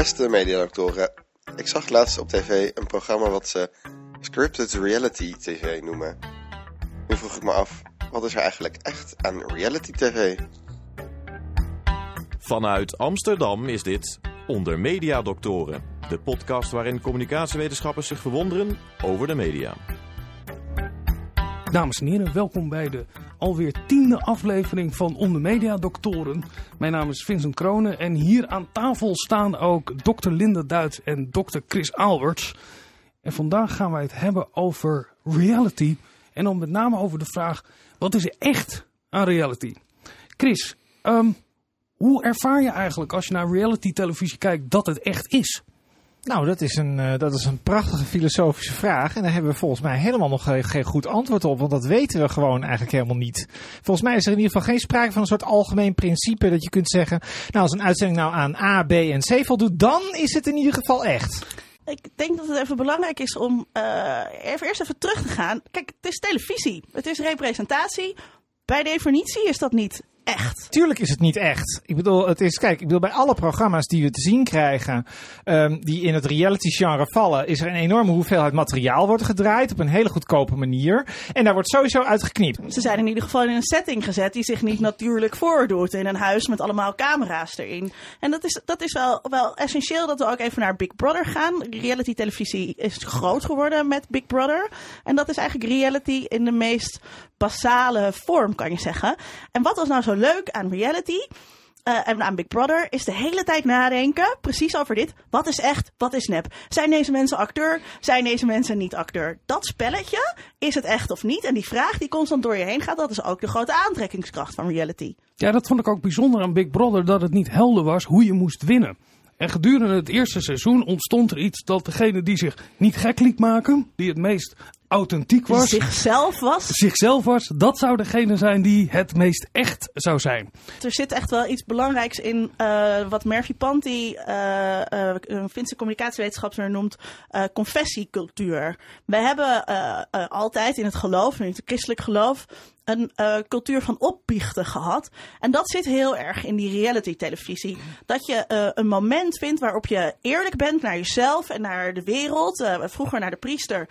Beste mediadoktoren, ik zag laatst op tv een programma wat ze Scripted Reality TV noemen. Nu vroeg ik me af, wat is er eigenlijk echt aan reality TV? Vanuit Amsterdam is dit Onder Media Doctoren, de podcast waarin communicatiewetenschappers zich verwonderen over de media. Dames en heren, welkom bij de alweer tiende aflevering van Onder Media Doctoren. Mijn naam is Vincent Kronen en hier aan tafel staan ook dokter Linda Duits en dokter Chris Alberts. En vandaag gaan wij het hebben over reality en dan met name over de vraag, wat is er echt aan reality? Chris, ehm, hoe ervaar je eigenlijk als je naar reality televisie kijkt dat het echt is? Nou, dat is, een, uh, dat is een prachtige filosofische vraag. En daar hebben we volgens mij helemaal nog geen, goed antwoord op. Want dat weten we gewoon eigenlijk helemaal niet. Volgens mij is er in ieder geval geen sprake van een soort algemeen principe dat je kunt zeggen. Nou, als een uitzending nou aan A, B en C voldoet, dan is het in ieder geval echt. Ik denk dat het even belangrijk is om uh, even eerst even terug te gaan. Kijk, het is televisie. Het is representatie. Bij definitie is dat niet echt. Tuurlijk is het niet echt. Ik bedoel, het is, kijk, ik bedoel, bij alle programma's die we te zien krijgen, um, die in het reality genre vallen, is er een enorme hoeveelheid materiaal wordt gedraaid op een hele goedkope manier. En daar wordt sowieso uitgeknipt. Ze zijn in ieder geval in een setting gezet die zich niet natuurlijk voordoet. In een huis met allemaal camera's erin. En dat is, dat is wel, wel essentieel dat we ook even naar Big Brother gaan. Reality televisie is groot geworden met Big Brother. En dat is eigenlijk reality in de meest basale vorm, kan je zeggen. En wat was nou zo leuk aan reality uh, en aan Big Brother is de hele tijd nadenken, precies over dit. Wat is echt, wat is nep? Zijn deze mensen acteur? Zijn deze mensen niet acteur? Dat spelletje, is het echt of niet? En die vraag die constant door je heen gaat, dat is ook de grote aantrekkingskracht van reality. Ja, dat vond ik ook bijzonder aan Big Brother, dat het niet helder was hoe je moest winnen. En gedurende het eerste seizoen ontstond er iets dat degene die zich niet gek liet maken, die het meest authentiek was. Zichzelf was. Zichzelf was. Dat zou degene zijn die het meest echt zou zijn. Er zit echt wel iets belangrijks in uh, wat Murphy Panti, uh, uh, een Finse communicatiewetenschapper, noemt confessiecultuur. We hebben altijd in het geloof, in het christelijk geloof, een uh, cultuur van opbiechten gehad. En dat zit heel erg in die reality televisie. Dat je uh, een moment vindt waarop je eerlijk bent naar jezelf en naar de wereld. Uh, vroeger naar de priester,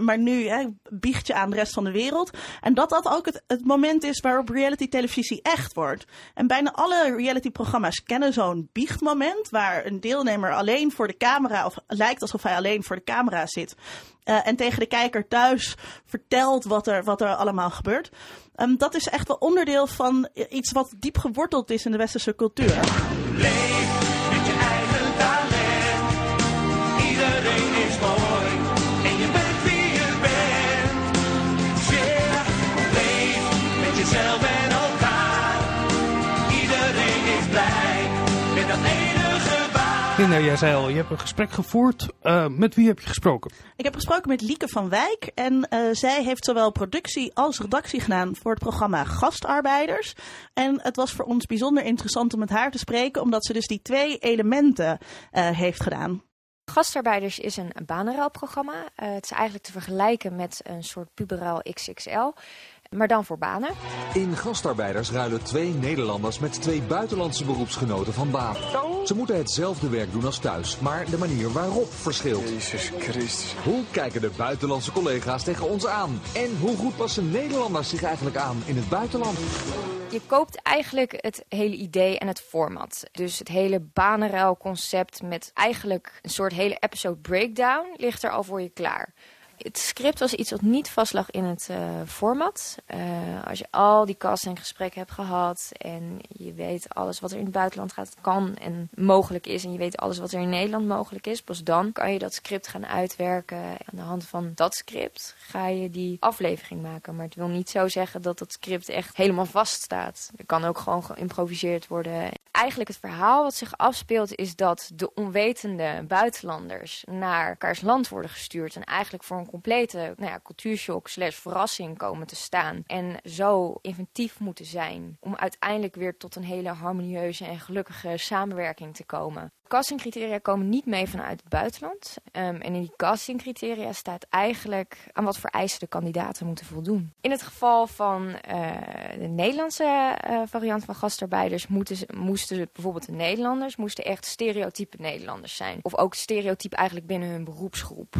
maar nu hè, biecht je aan de rest van de wereld. En dat dat ook het, het moment is waarop reality televisie echt wordt. En bijna alle reality programma's kennen zo'n biechtmoment waar een deelnemer alleen voor de camera, of lijkt alsof hij alleen voor de camera zit. Uh, en tegen de kijker thuis vertelt wat er, wat er allemaal gebeurt. Um, dat is echt wel onderdeel van iets wat diep geworteld is in de westerse cultuur. Linda, jij zei al, je hebt een gesprek gevoerd. Uh, met wie heb je gesproken? Ik heb gesproken met Lieke van Wijk en uh, zij heeft zowel productie als redactie gedaan voor het programma Gastarbeiders. En het was voor ons bijzonder interessant om met haar te spreken, omdat ze dus die twee elementen uh, heeft gedaan. Gastarbeiders is een banenruilprogramma. Uh, het is eigenlijk te vergelijken met een soort puberaal XXL maar dan voor banen. In gastarbeiders ruilen twee Nederlanders met twee buitenlandse beroepsgenoten van baan. Ze moeten hetzelfde werk doen als thuis, maar de manier waarop verschilt. Jezus Christus. Hoe kijken de buitenlandse collega's tegen ons aan? En hoe goed passen Nederlanders zich eigenlijk aan in het buitenland? Je koopt eigenlijk het hele idee en het format. Dus het hele banenruilconcept met eigenlijk een soort hele episode breakdown ligt er al voor je klaar het script was iets wat niet vastlag in het uh, format. Uh, als je al die cast en gesprekken hebt gehad en je weet alles wat er in het buitenland gaat, kan en mogelijk is en je weet alles wat er in Nederland mogelijk is, pas dan kan je dat script gaan uitwerken. Aan de hand van dat script ga je die aflevering maken. Maar het wil niet zo zeggen dat dat script echt helemaal vast staat. Er kan ook gewoon geïmproviseerd worden. Eigenlijk het verhaal wat zich afspeelt is dat de onwetende buitenlanders naar elkaars land worden gestuurd en eigenlijk voor een complete nou ja, cultuurshock slash verrassing komen te staan. En zo inventief moeten zijn om uiteindelijk weer tot een hele harmonieuze en gelukkige samenwerking te komen. Castingcriteria komen niet mee vanuit het buitenland. Ehm, en in die castingcriteria staat eigenlijk aan wat voor eisen de kandidaten moeten voldoen. In het geval van uh, de Nederlandse uh, variant van gastarbeiders moeten, moesten bijvoorbeeld de Nederlanders moesten echt stereotype Nederlanders zijn. Of ook stereotype eigenlijk binnen hun beroepsgroep.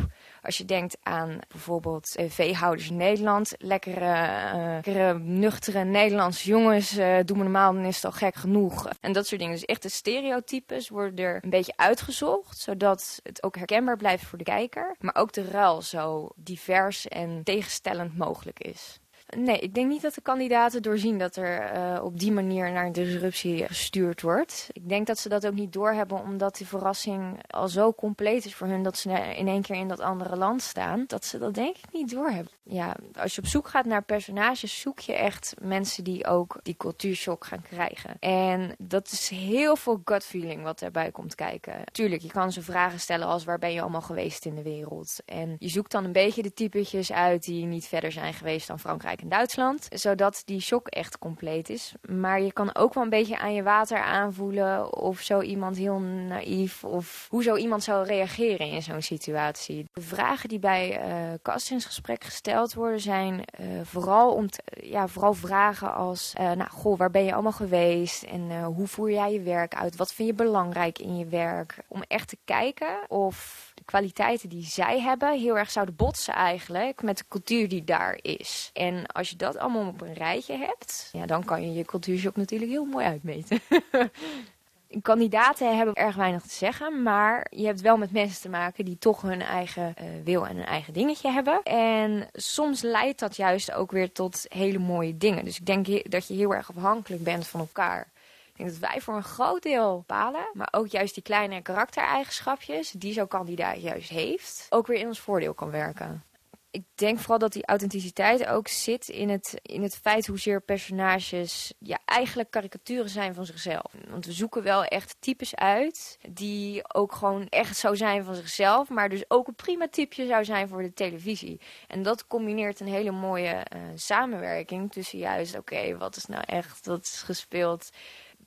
Als je denkt aan bijvoorbeeld uh, veehouders in Nederland, lekkere, uh, nuchtere Nederlandse jongens, uh, doen we normaal, dan is het al gek genoeg. En dat soort dingen. Dus echt de stereotypes worden er een beetje uitgezocht, zodat het ook herkenbaar blijft voor de kijker. Maar ook de ruil zo divers en tegenstellend mogelijk is. Nee, ik denk niet dat de kandidaten doorzien dat er uh, op die manier naar een disruptie gestuurd wordt. Ik denk dat ze dat ook niet doorhebben, omdat die verrassing al zo compleet is voor hun dat ze in één keer in dat andere land staan. Dat ze dat denk ik niet doorhebben. Ja, als je op zoek gaat naar personages, zoek je echt mensen die ook die cultuurshock gaan krijgen. En dat is heel veel gut feeling wat daarbij komt kijken. Tuurlijk, je kan ze vragen stellen als waar ben je allemaal geweest in de wereld. En je zoekt dan een beetje de typetjes uit die niet verder zijn geweest dan Frankrijk in Duitsland. Zodat die shock echt compleet is. Maar je kan ook wel een beetje aan je water aanvoelen of zo iemand heel naïef of hoe zo iemand zou reageren in zo'n situatie. De vragen die bij uh, castingsgesprek gesteld worden zijn uh, vooral, om te, ja, vooral vragen als, uh, nou goh, waar ben je allemaal geweest en hoe voer jij je werk uit? Wat vind je belangrijk in je werk? Om echt te kijken of de kwaliteiten die zij hebben heel erg zouden botsen eigenlijk met de cultuur die daar is. En als je dat allemaal op een rijtje hebt, ja, dan kan je je cultuurshock natuurlijk heel mooi uitmeten. Kandidaten hebben erg weinig te zeggen, maar je hebt wel met mensen te maken die toch hun eigen uh, wil en hun eigen dingetje hebben. En soms leidt dat juist ook weer tot hele mooie dingen. Dus ik denk dat je heel erg afhankelijk bent van elkaar. Ik denk dat wij voor een groot deel bepalen, maar ook juist die kleine karaktereigenschapjes die zo'n kandidaat juist heeft, ook weer in ons voordeel kan werken ik denk vooral dat die authenticiteit ook zit in het, in het feit hoezeer personages ja, eigenlijk karikaturen zijn van zichzelf. Want we zoeken wel echt types uit die ook gewoon echt zou zijn van zichzelf, maar dus ook een prima typje zou zijn voor de televisie. En dat combineert een hele mooie uh, samenwerking tussen juist, oké, wat is nou echt, wat is gespeeld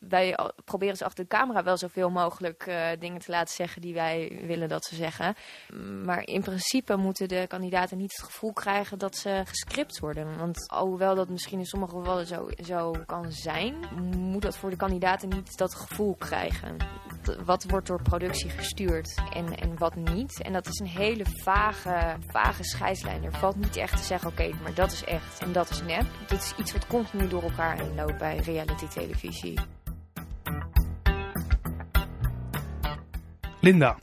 wij proberen ze achter de camera wel zoveel mogelijk uh, dingen te laten zeggen die wij willen dat ze zeggen. Maar in principe moeten de kandidaten niet het gevoel krijgen dat ze gescript worden. Want alhoewel dat misschien in sommige gevallen zo, zo kan zijn, moet dat voor de kandidaten niet dat gevoel krijgen. Wat wordt door productie gestuurd en, en wat niet. En dat is een hele vage, vage scheidslijn. Er valt niet echt te zeggen, oké, maar dat is echt en dat is nep. Dit is iets wat continu door elkaar heen loopt bij reality televisie. Linda,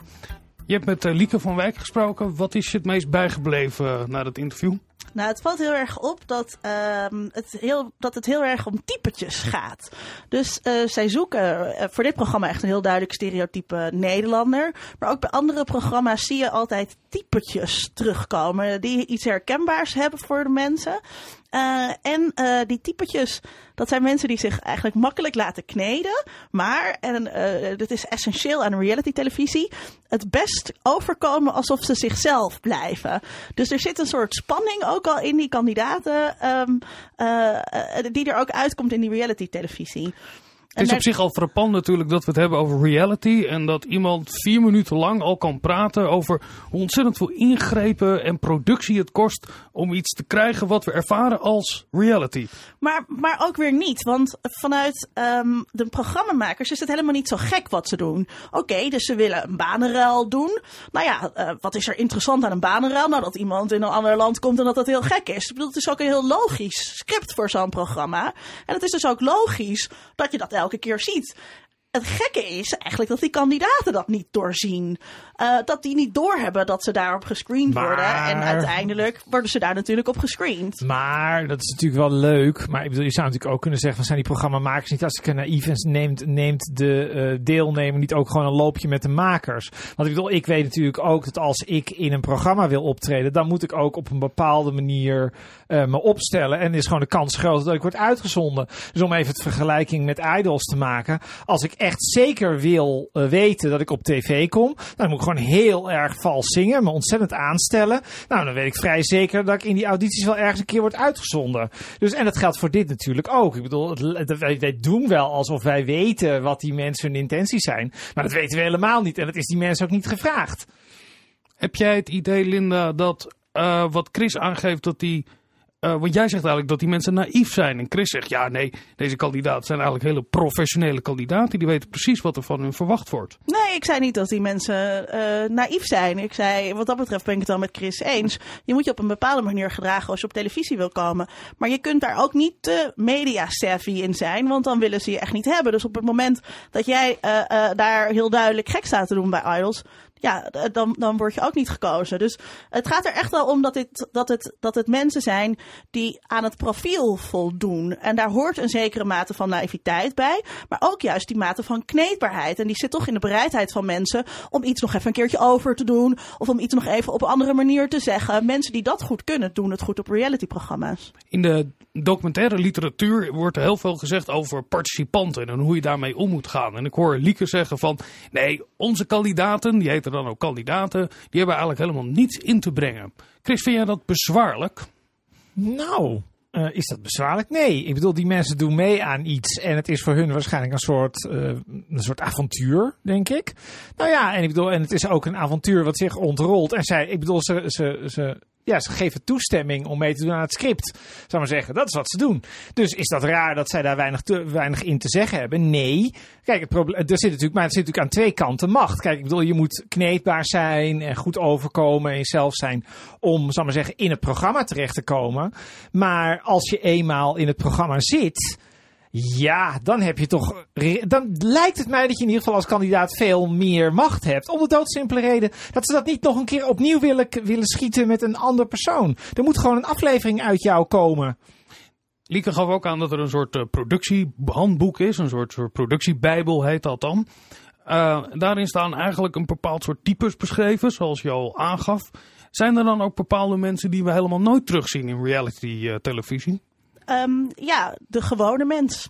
je hebt met Lieke van Wijk gesproken. Wat is je het meest bijgebleven na dat interview? Nou, het valt heel erg op dat, uh, het, heel, dat het heel erg om typetjes gaat. Dus uh, zij zoeken uh, voor dit programma echt een heel duidelijk stereotype Nederlander. Maar ook bij andere programma's zie je altijd typetjes terugkomen die iets herkenbaars hebben voor de mensen. Uh, en uh, die typetjes, dat zijn mensen die zich eigenlijk makkelijk laten kneden. Maar, en uh, dit is essentieel aan reality televisie, het best overkomen alsof ze zichzelf blijven. Dus er zit een soort spanning ook al in die kandidaten, um, die er ook uitkomt in die reality televisie. Het is op zich al frappant natuurlijk dat we het hebben over reality. En dat iemand vier minuten lang al kan praten over hoe ontzettend veel ingrepen en productie het kost om iets te krijgen wat we ervaren als reality. Maar, maar ook weer niet, want vanuit um, de programmamakers is het helemaal niet zo gek wat ze doen. Oké, okay, dus ze willen een banenruil doen. Nou ja, uh, wat is er interessant aan een banenruil? Nou, dat iemand in een ander land komt en dat dat heel gek is. Ik bedoel, het is ook een heel logisch script voor zo'n programma. En het is dus ook logisch dat je dat elke keer ziet. Het gekke is eigenlijk dat die kandidaten dat niet doorzien. Uh, dat die niet doorhebben dat ze daarop gescreend maar... worden. En uiteindelijk worden ze daar natuurlijk op gescreend. Maar dat is natuurlijk wel leuk. Maar ik bedoel, je zou natuurlijk ook kunnen zeggen: van zijn die programmamakers niet als ik naïef en neemt, neemt de uh, deelnemer niet ook gewoon een loopje met de makers? Want ik bedoel, ik weet natuurlijk ook dat als ik in een programma wil optreden, dan moet ik ook op een bepaalde manier uh, me opstellen. En is gewoon de kans groot dat ik word uitgezonden. Dus om even het vergelijking met Idols te maken. Als ik echt zeker wil eh, weten dat ik op tv kom, dan moet ik gewoon heel erg vals zingen, me ontzettend aanstellen. Nou, dan weet ik vrij zeker dat ik in die audities wel ergens een keer word uitgezonden. Dus, en dat geldt voor dit natuurlijk ook. Ik bedoel, wij, doen wel alsof wij weten wat die mensen hun intenties zijn, maar dat weten we helemaal niet. En dat is die mensen ook niet gevraagd. Heb jij het idee, Linda, dat uh, wat Chris aangeeft dat die. Uh, want jij zegt eigenlijk dat die mensen naïef zijn. En Chris zegt, ja nee, deze kandidaten zijn eigenlijk hele professionele kandidaten. Die weten precies wat er van hun verwacht wordt. Nee, ik zei niet dat die mensen uh, naïef zijn. Ik zei, wat dat betreft ben ik het dan met Chris eens. Je moet je op een bepaalde manier gedragen als je op televisie wil komen. Maar je kunt daar ook niet te media savvy in zijn. Want dan willen ze je echt niet hebben. Dus op het moment dat jij daar heel duidelijk gek staat te doen bij Idols ja, dan, dan word je ook niet gekozen. Dus het gaat er echt wel om dat, dit, dat, het, dat het mensen zijn die aan het profiel voldoen. En daar hoort een zekere mate van naïviteit bij. Maar ook juist die mate van kneedbaarheid. En die zit toch in de bereidheid van mensen om iets nog even een keertje over te doen. Of om iets nog even op een andere manier te zeggen. Mensen die dat goed kunnen, doen het goed op realityprogramma's. In de documentaire literatuur wordt er heel veel gezegd over participanten. En hoe je daarmee om moet gaan. En ik hoor Lieke zeggen van, nee, onze kandidaten, die dan ook kandidaten, die hebben eigenlijk helemaal niets in te brengen. Chris, vind jij dat bezwaarlijk? Nou, uh, is dat bezwaarlijk? Nee. Ik bedoel, die mensen doen mee aan iets. En het is voor hun waarschijnlijk een soort, uh, een soort avontuur, denk ik. Nou ja, en ik bedoel, en het is ook een avontuur wat zich ontrolt. En zij, ik bedoel, ze, ze, ze ja, ze geven toestemming om mee te doen aan het script. Zou maar zeggen, dat is wat ze doen. Dus is dat raar dat zij daar weinig, weinig in te zeggen hebben? Nee. Kijk, het probleem, er zit natuurlijk, maar het zit natuurlijk aan twee kanten macht. Kijk, ik bedoel, je moet kneedbaar zijn en goed overkomen en jezelf zijn om, zou maar zeggen, in het programma terecht te komen. Maar als je eenmaal in het programma zit, ja, dan heb je toch. Dan lijkt het mij dat je in ieder geval als kandidaat veel meer macht hebt. Om de doodsimpele reden dat ze dat niet nog een keer opnieuw willen, willen schieten met een ander persoon. Er moet gewoon een aflevering uit jou komen. Lieke gaf ook aan dat er een soort uh, productiehandboek is. Een soort, soort productiebijbel heet dat dan. Uh, daarin staan eigenlijk een bepaald soort types beschreven, zoals je al aangaf. Zijn er dan ook bepaalde mensen die we helemaal nooit terugzien in reality uh, televisie? Um, ja, de gewone mens.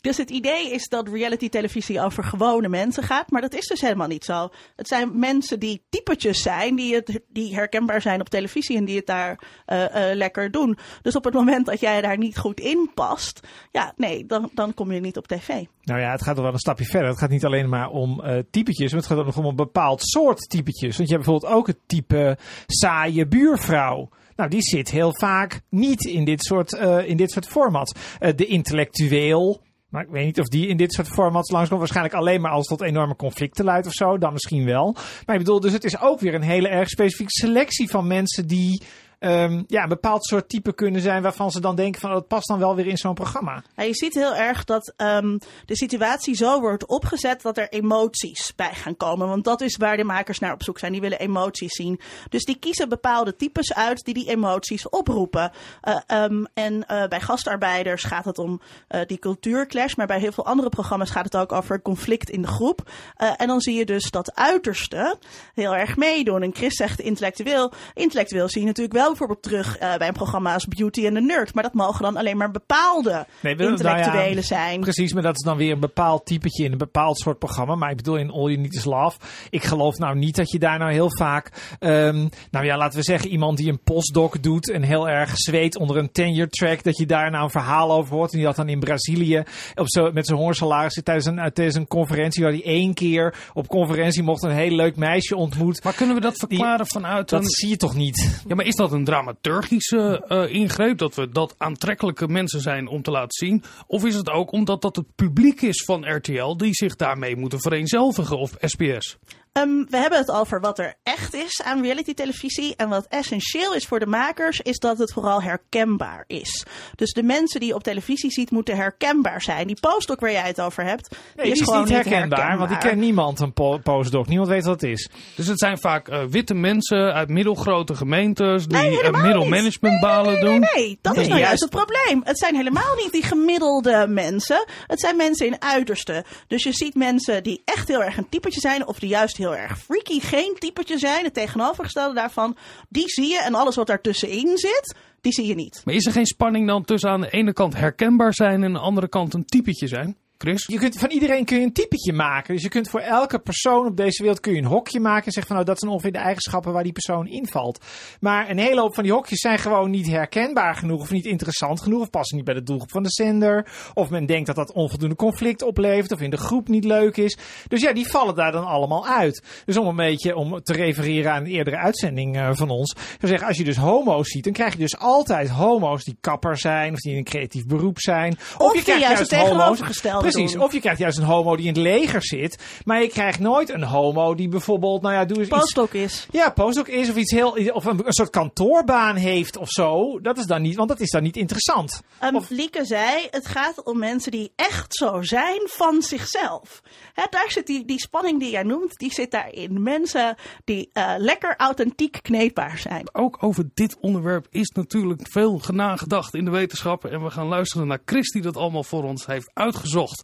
Dus het idee is dat reality televisie over gewone mensen gaat, maar dat is dus helemaal niet zo. Het zijn mensen die typetjes zijn, die, het, die herkenbaar zijn op televisie en die het daar uh, uh, lekker doen. Dus op het moment dat jij daar niet goed in past, ja, nee, dan, dan kom je niet op tv. Nou ja, het gaat wel een stapje verder. Het gaat niet alleen maar om uh, typetjes, maar het gaat ook nog om een bepaald soort typetjes. Want je hebt bijvoorbeeld ook het type saaie buurvrouw. Nou, die zit heel vaak niet in dit soort, uh, in dit soort formats. Uh, de intellectueel. Maar ik weet niet of die in dit soort formats langskomt. Waarschijnlijk alleen maar als tot enorme conflicten leidt of zo. Dan misschien wel. Maar ik bedoel, dus het is ook weer een hele erg specifieke selectie van mensen die um, ja, een bepaald soort type kunnen zijn waarvan ze dan denken van oh, dat past dan wel weer in zo'n programma. Je ziet heel erg dat um, de situatie zo wordt opgezet dat er emoties bij gaan komen. Want dat is waar de makers naar op zoek zijn. Die willen emoties zien. Dus die kiezen bepaalde types uit die die emoties oproepen. Uh, um, en uh, bij gastarbeiders gaat het om uh, die cultuurclash. Maar bij heel veel andere programma's gaat het ook over conflict in de groep. en dan zie je dus dat uiterste heel erg meedoen. En Chris zegt intellectueel. Intellectueel zie je natuurlijk wel bijvoorbeeld terug uh, bij een programma als Beauty and the Nerd. Maar dat mogen dan alleen maar bepaalde nee, intellectuele nou ja, zijn. Precies, maar dat is dan weer een bepaald typetje in een bepaald soort programma. Maar ik bedoel in All You Need Is Love. Ik geloof nou niet dat je daar nou heel vaak... Um, nou ja, laten we zeggen iemand die een postdoc doet en heel erg zweet onder een tenure track. Dat je daar nou een verhaal over hoort. En die had dan in Brazilië op zo, met zijn hoorsalaris tijdens een, tijdens een conferentie. Waar hij één keer op conferentie mocht een heel leuk meisje ontmoet. Maar kunnen we dat verklaren die, vanuit... Dat zie je toch niet? Ja, maar is dat een dramaturgische uh, ingreep? Dat we dat aantrekkelijke mensen zijn om te laten zien? Of is het ook omdat dat het publiek is van RTL die zich daarmee moeten vereenzelvigen of SBS? Um, we hebben het over wat er echt is aan reality televisie. En wat essentieel is voor de makers, is dat het vooral herkenbaar is. Dus de mensen die je op televisie ziet, moeten herkenbaar zijn. Die postdoc waar jij het over hebt, nee, is, is gewoon niet herkenbaar, herkenbaar, Want ik ken niemand een po postdoc. Niemand weet wat het is. Dus het zijn vaak uh, witte mensen uit middelgrote gemeentes die nee, uh, middelmanagementbalen nee, nee, doen. Nee, dat is nou juist het probleem. Het zijn helemaal niet die gemiddelde mensen. Het zijn mensen in uiterste. Dus je ziet mensen die echt heel erg een typetje zijn of die juist heel erg freaky, geen typetje zijn. Het tegenovergestelde daarvan, die zie je. En alles wat daartussenin zit, die zie je niet. Maar is er geen spanning dan tussen aan de ene kant herkenbaar zijn en aan de andere kant een typetje zijn? Chris? Je kunt, van iedereen kun je een typetje maken. Dus je kunt voor elke persoon op deze wereld kun je een hokje maken. En zeggen van nou, dat zijn ongeveer de eigenschappen waar die persoon invalt. Maar een hele hoop van die hokjes zijn gewoon niet herkenbaar genoeg. Of niet interessant genoeg. Of passen niet bij de doelgroep van de zender. Of men denkt dat dat onvoldoende conflict oplevert. Of in de groep niet leuk is. Dus ja, die vallen daar dan allemaal uit. Dus om een beetje om te refereren aan een eerdere uitzending uh, van ons. Ik zeggen, als je dus homo's ziet, dan krijg je dus altijd homo's die kapper zijn. Of die in een creatief beroep zijn. Of, of je krijgt juist, juist homo's. Precies. Of je krijgt juist een homo die in het leger zit. Maar je krijgt nooit een homo die bijvoorbeeld, nou ja, doe eens postdoc iets, is. Ja, postdoc is. Of iets heel, of een, een, soort kantoorbaan heeft of zo. Dat is dan niet, want dat is dan niet interessant. Um, of, Lieke zei, het gaat om mensen die echt zo zijn van zichzelf. Hè, daar zit die, die spanning die jij noemt, die zit daarin. Mensen die uh, lekker authentiek kneedbaar zijn. Ook over dit onderwerp is natuurlijk veel nagedacht in de wetenschappen. En we gaan luisteren naar Chris die dat allemaal voor ons heeft uitgezocht.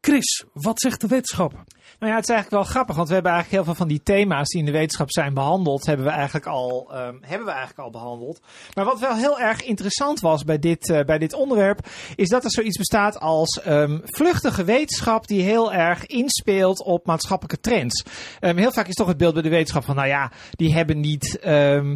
Chris, wat zegt de wetenschap? Nou ja, het is eigenlijk wel grappig, want we hebben eigenlijk heel veel van die thema's die in de wetenschap zijn behandeld, hebben we eigenlijk al, um, hebben we eigenlijk al behandeld. Maar wat wel heel erg interessant was bij dit, uh, bij dit onderwerp, is dat er zoiets bestaat als um, vluchtige wetenschap die heel erg inspeelt op maatschappelijke trends. Um, heel vaak is toch het beeld bij de wetenschap van, nou ja, die hebben niet,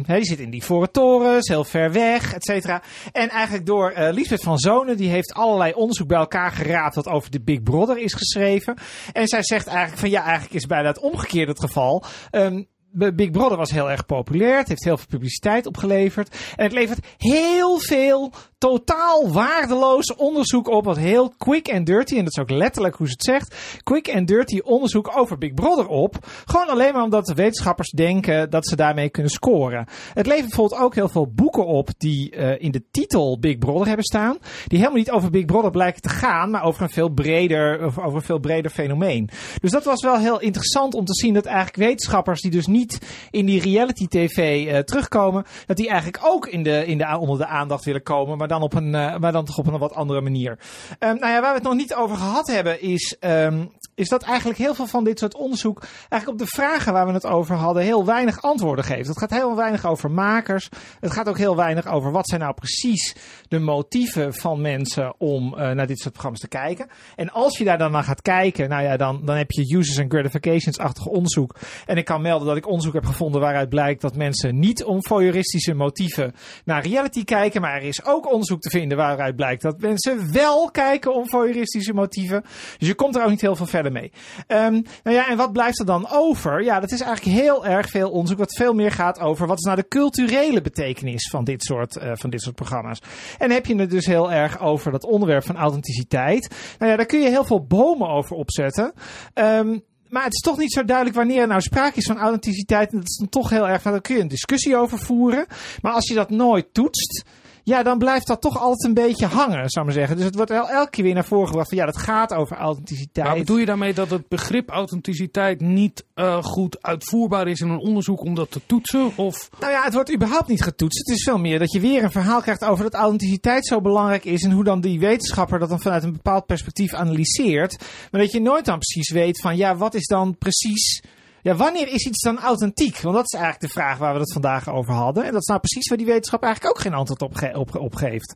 die zitten in die torens, heel ver weg, et cetera. En eigenlijk door uh, Lisbeth van Zonen, die heeft allerlei onderzoek bij elkaar geraapt wat over de Big Brother is geschreven. En zij zegt eigenlijk van ja, eigenlijk is bijna het omgekeerde het geval. Um, Big Brother was heel erg populair. Het heeft heel veel publiciteit opgeleverd. En het levert heel veel totaal waardeloos onderzoek op. Wat heel quick and dirty, en dat is ook letterlijk hoe ze het zegt. Quick and dirty onderzoek over Big Brother op. Gewoon alleen maar omdat de wetenschappers denken dat ze daarmee kunnen scoren. Het levert bijvoorbeeld ook heel veel boeken op die uh, in de titel Big Brother hebben staan. Die helemaal niet over Big Brother blijken te gaan, maar over een veel breder, over een veel breder fenomeen. Dus dat was wel heel interessant om te zien dat eigenlijk wetenschappers die dus niet in die reality tv uh, terugkomen, dat die eigenlijk ook in de, in de, onder de aandacht willen komen, maar dan, op een, uh, maar dan toch op een wat andere manier. Um, nou ja, waar we het nog niet over gehad hebben, is, um, is dat eigenlijk heel veel van dit soort onderzoek, eigenlijk op de vragen waar we het over hadden, heel weinig antwoorden geeft. Het gaat heel weinig over makers. Het gaat ook heel weinig over wat zijn nou precies de motieven van mensen om uh, naar dit soort programma's te kijken. En als je daar dan naar gaat kijken, nou ja, dan, dan heb je users and gratifications-achtig onderzoek. En ik kan melden dat ik onderzoek heb gevonden waaruit blijkt dat mensen niet om voyeuristische motieven naar reality kijken. Maar er is ook onderzoek te vinden waaruit blijkt dat mensen wel kijken om voyeuristische motieven. Dus je komt er ook niet heel veel verder mee. Um, nou ja, en wat blijft er dan over? Ja, dat is eigenlijk heel erg veel onderzoek wat veel meer gaat over wat is nou de culturele betekenis van dit soort, uh, van dit soort programma's. En heb je het dus heel erg over dat onderwerp van authenticiteit. Nou ja, daar kun je heel veel bomen over opzetten. Um, maar het is toch niet zo duidelijk wanneer er nou sprake is van authenticiteit. En dat is dan toch heel erg, nou, daar kun je een discussie over voeren. Maar als je dat nooit toetst, ja, dan blijft dat toch altijd een beetje hangen, zou ik maar zeggen. Dus het wordt el elke keer weer naar voren gebracht van ja, dat gaat over authenticiteit. Maar bedoel je daarmee dat het begrip authenticiteit niet uh, goed uitvoerbaar is in een onderzoek om dat te toetsen? Of? Nou ja, het wordt überhaupt niet getoetst. Het is veel meer dat je weer een verhaal krijgt over dat authenticiteit zo belangrijk is en hoe dan die wetenschapper dat dan vanuit een bepaald perspectief analyseert. Maar dat je nooit dan precies weet van ja, wat is dan precies... Ja, wanneer is iets dan authentiek? Want dat is eigenlijk de vraag waar we het vandaag over hadden. En dat is nou precies waar die wetenschap eigenlijk ook geen antwoord op, op, geeft.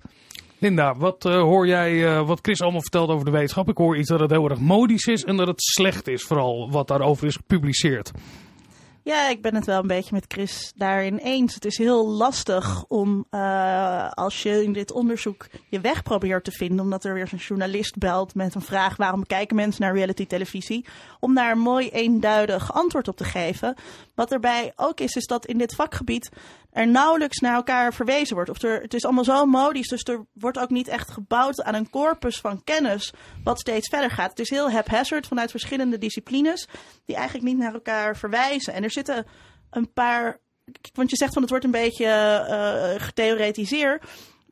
Linda, wat uh, hoor jij, uh, wat Chris allemaal vertelt over de wetenschap? Ik hoor iets dat het heel erg modisch is en dat het slecht is, vooral wat daarover is gepubliceerd. Ja, ik ben het wel een beetje met Chris daarin eens. Het is heel lastig om, uh, als je in dit onderzoek je weg probeert te vinden, omdat er weer zo'n journalist belt met een vraag waarom kijken mensen naar reality televisie, om daar een mooi eenduidig antwoord op te geven. Wat erbij ook is, is dat in dit vakgebied er nauwelijks naar elkaar verwezen wordt. Of er, het is allemaal zo modisch, dus er wordt ook niet echt gebouwd aan een corpus van kennis wat steeds verder gaat. Het is heel haphazard vanuit verschillende disciplines die eigenlijk niet naar elkaar verwijzen. En er zitten een paar, want je zegt van het wordt een beetje uh, getheoretiseerd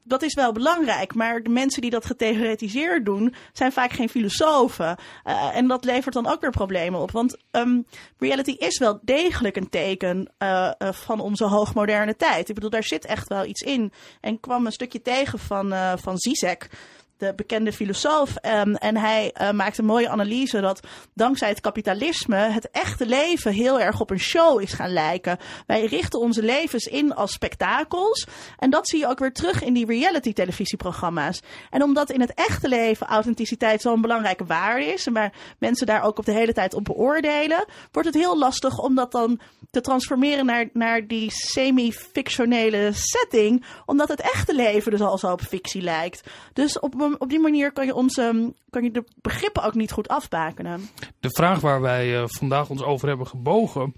dat is wel belangrijk, maar de mensen die dat getheoretiseerd doen, zijn vaak geen filosofen. Uh, en dat levert dan ook weer problemen op. Want um, reality is wel degelijk een teken uh, uh, van onze hoogmoderne tijd. Ik bedoel, daar zit echt wel iets in. En kwam een stukje tegen van, van Zizek. De bekende filosoof. Ehm, en hij uh, maakt een mooie analyse dat dankzij het kapitalisme het echte leven heel erg op een show is gaan lijken. Wij richten onze levens in als spektakels. En dat zie je ook weer terug in die reality televisieprogramma's. En omdat in het echte leven authenticiteit zo'n belangrijke waarde is. En waar mensen daar ook op de hele tijd op beoordelen. Wordt het heel lastig om dat dan te transformeren naar, naar die semi-fictionele setting. Omdat het echte leven dus al zo op fictie lijkt. Dus op op die manier kan je, onze, kan je de begrippen ook niet goed afbakenen. De vraag waar wij uh, vandaag ons over hebben gebogen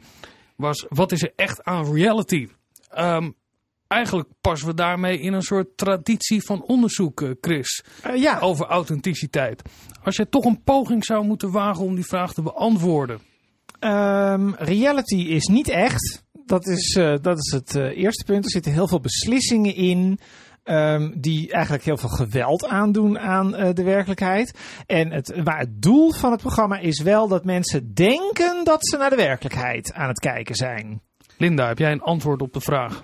was: wat is er echt aan reality? Um, eigenlijk passen we daarmee in een soort traditie van onderzoek, uh, Chris. Uh, ja. Over authenticiteit. Als je toch een poging zou moeten wagen om die vraag te beantwoorden. Um, reality is niet echt. Dat is, uh, dat is het eerste punt. Er zitten heel veel beslissingen in. Um, die eigenlijk heel veel geweld aandoen aan uh, de werkelijkheid. En het, maar het doel van het programma is wel dat mensen denken dat ze naar de werkelijkheid aan het kijken zijn. Linda, heb jij een antwoord op de vraag?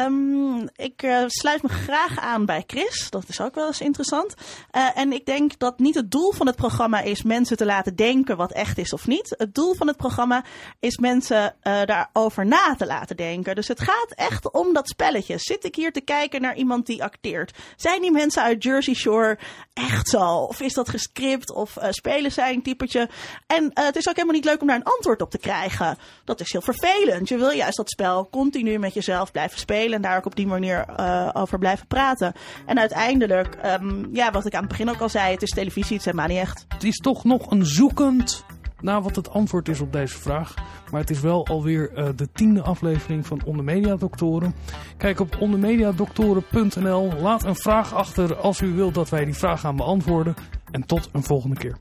Um, ik uh, sluit me graag aan bij Chris. Dat is ook wel eens interessant. Uh, en ik denk dat niet het doel van het programma is mensen te laten denken wat echt is of niet. Het doel van het programma is mensen uh, daarover na te laten denken. Dus het gaat echt om dat spelletje. Zit ik hier te kijken naar iemand die acteert? Zijn die mensen uit Jersey Shore echt zo? Of is dat gescript? Of spelen zij een typetje? En het is ook helemaal niet leuk om daar een antwoord op te krijgen. Dat is heel vervelend. Je wil juist dat spel continu met jezelf blijven spelen en daar ook op die manier uh, over blijven praten. En uiteindelijk, um, ja, wat ik aan het begin ook al zei, het is televisie, het is helemaal niet echt. Het is toch nog een zoekend naar wat het antwoord is op deze vraag. Maar het is wel alweer uh, de tiende aflevering van Ondermedia Doktoren. Kijk op ondermediadoktoren.nl. Laat een vraag achter als u wilt dat wij die vraag gaan beantwoorden. En tot een volgende keer.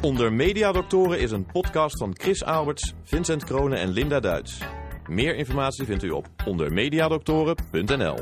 Onder Mediadoktoren is een podcast van Chris Alberts, Vincent Kronen en Linda Duits. Meer informatie vindt u op ondermediadoktoren.nl.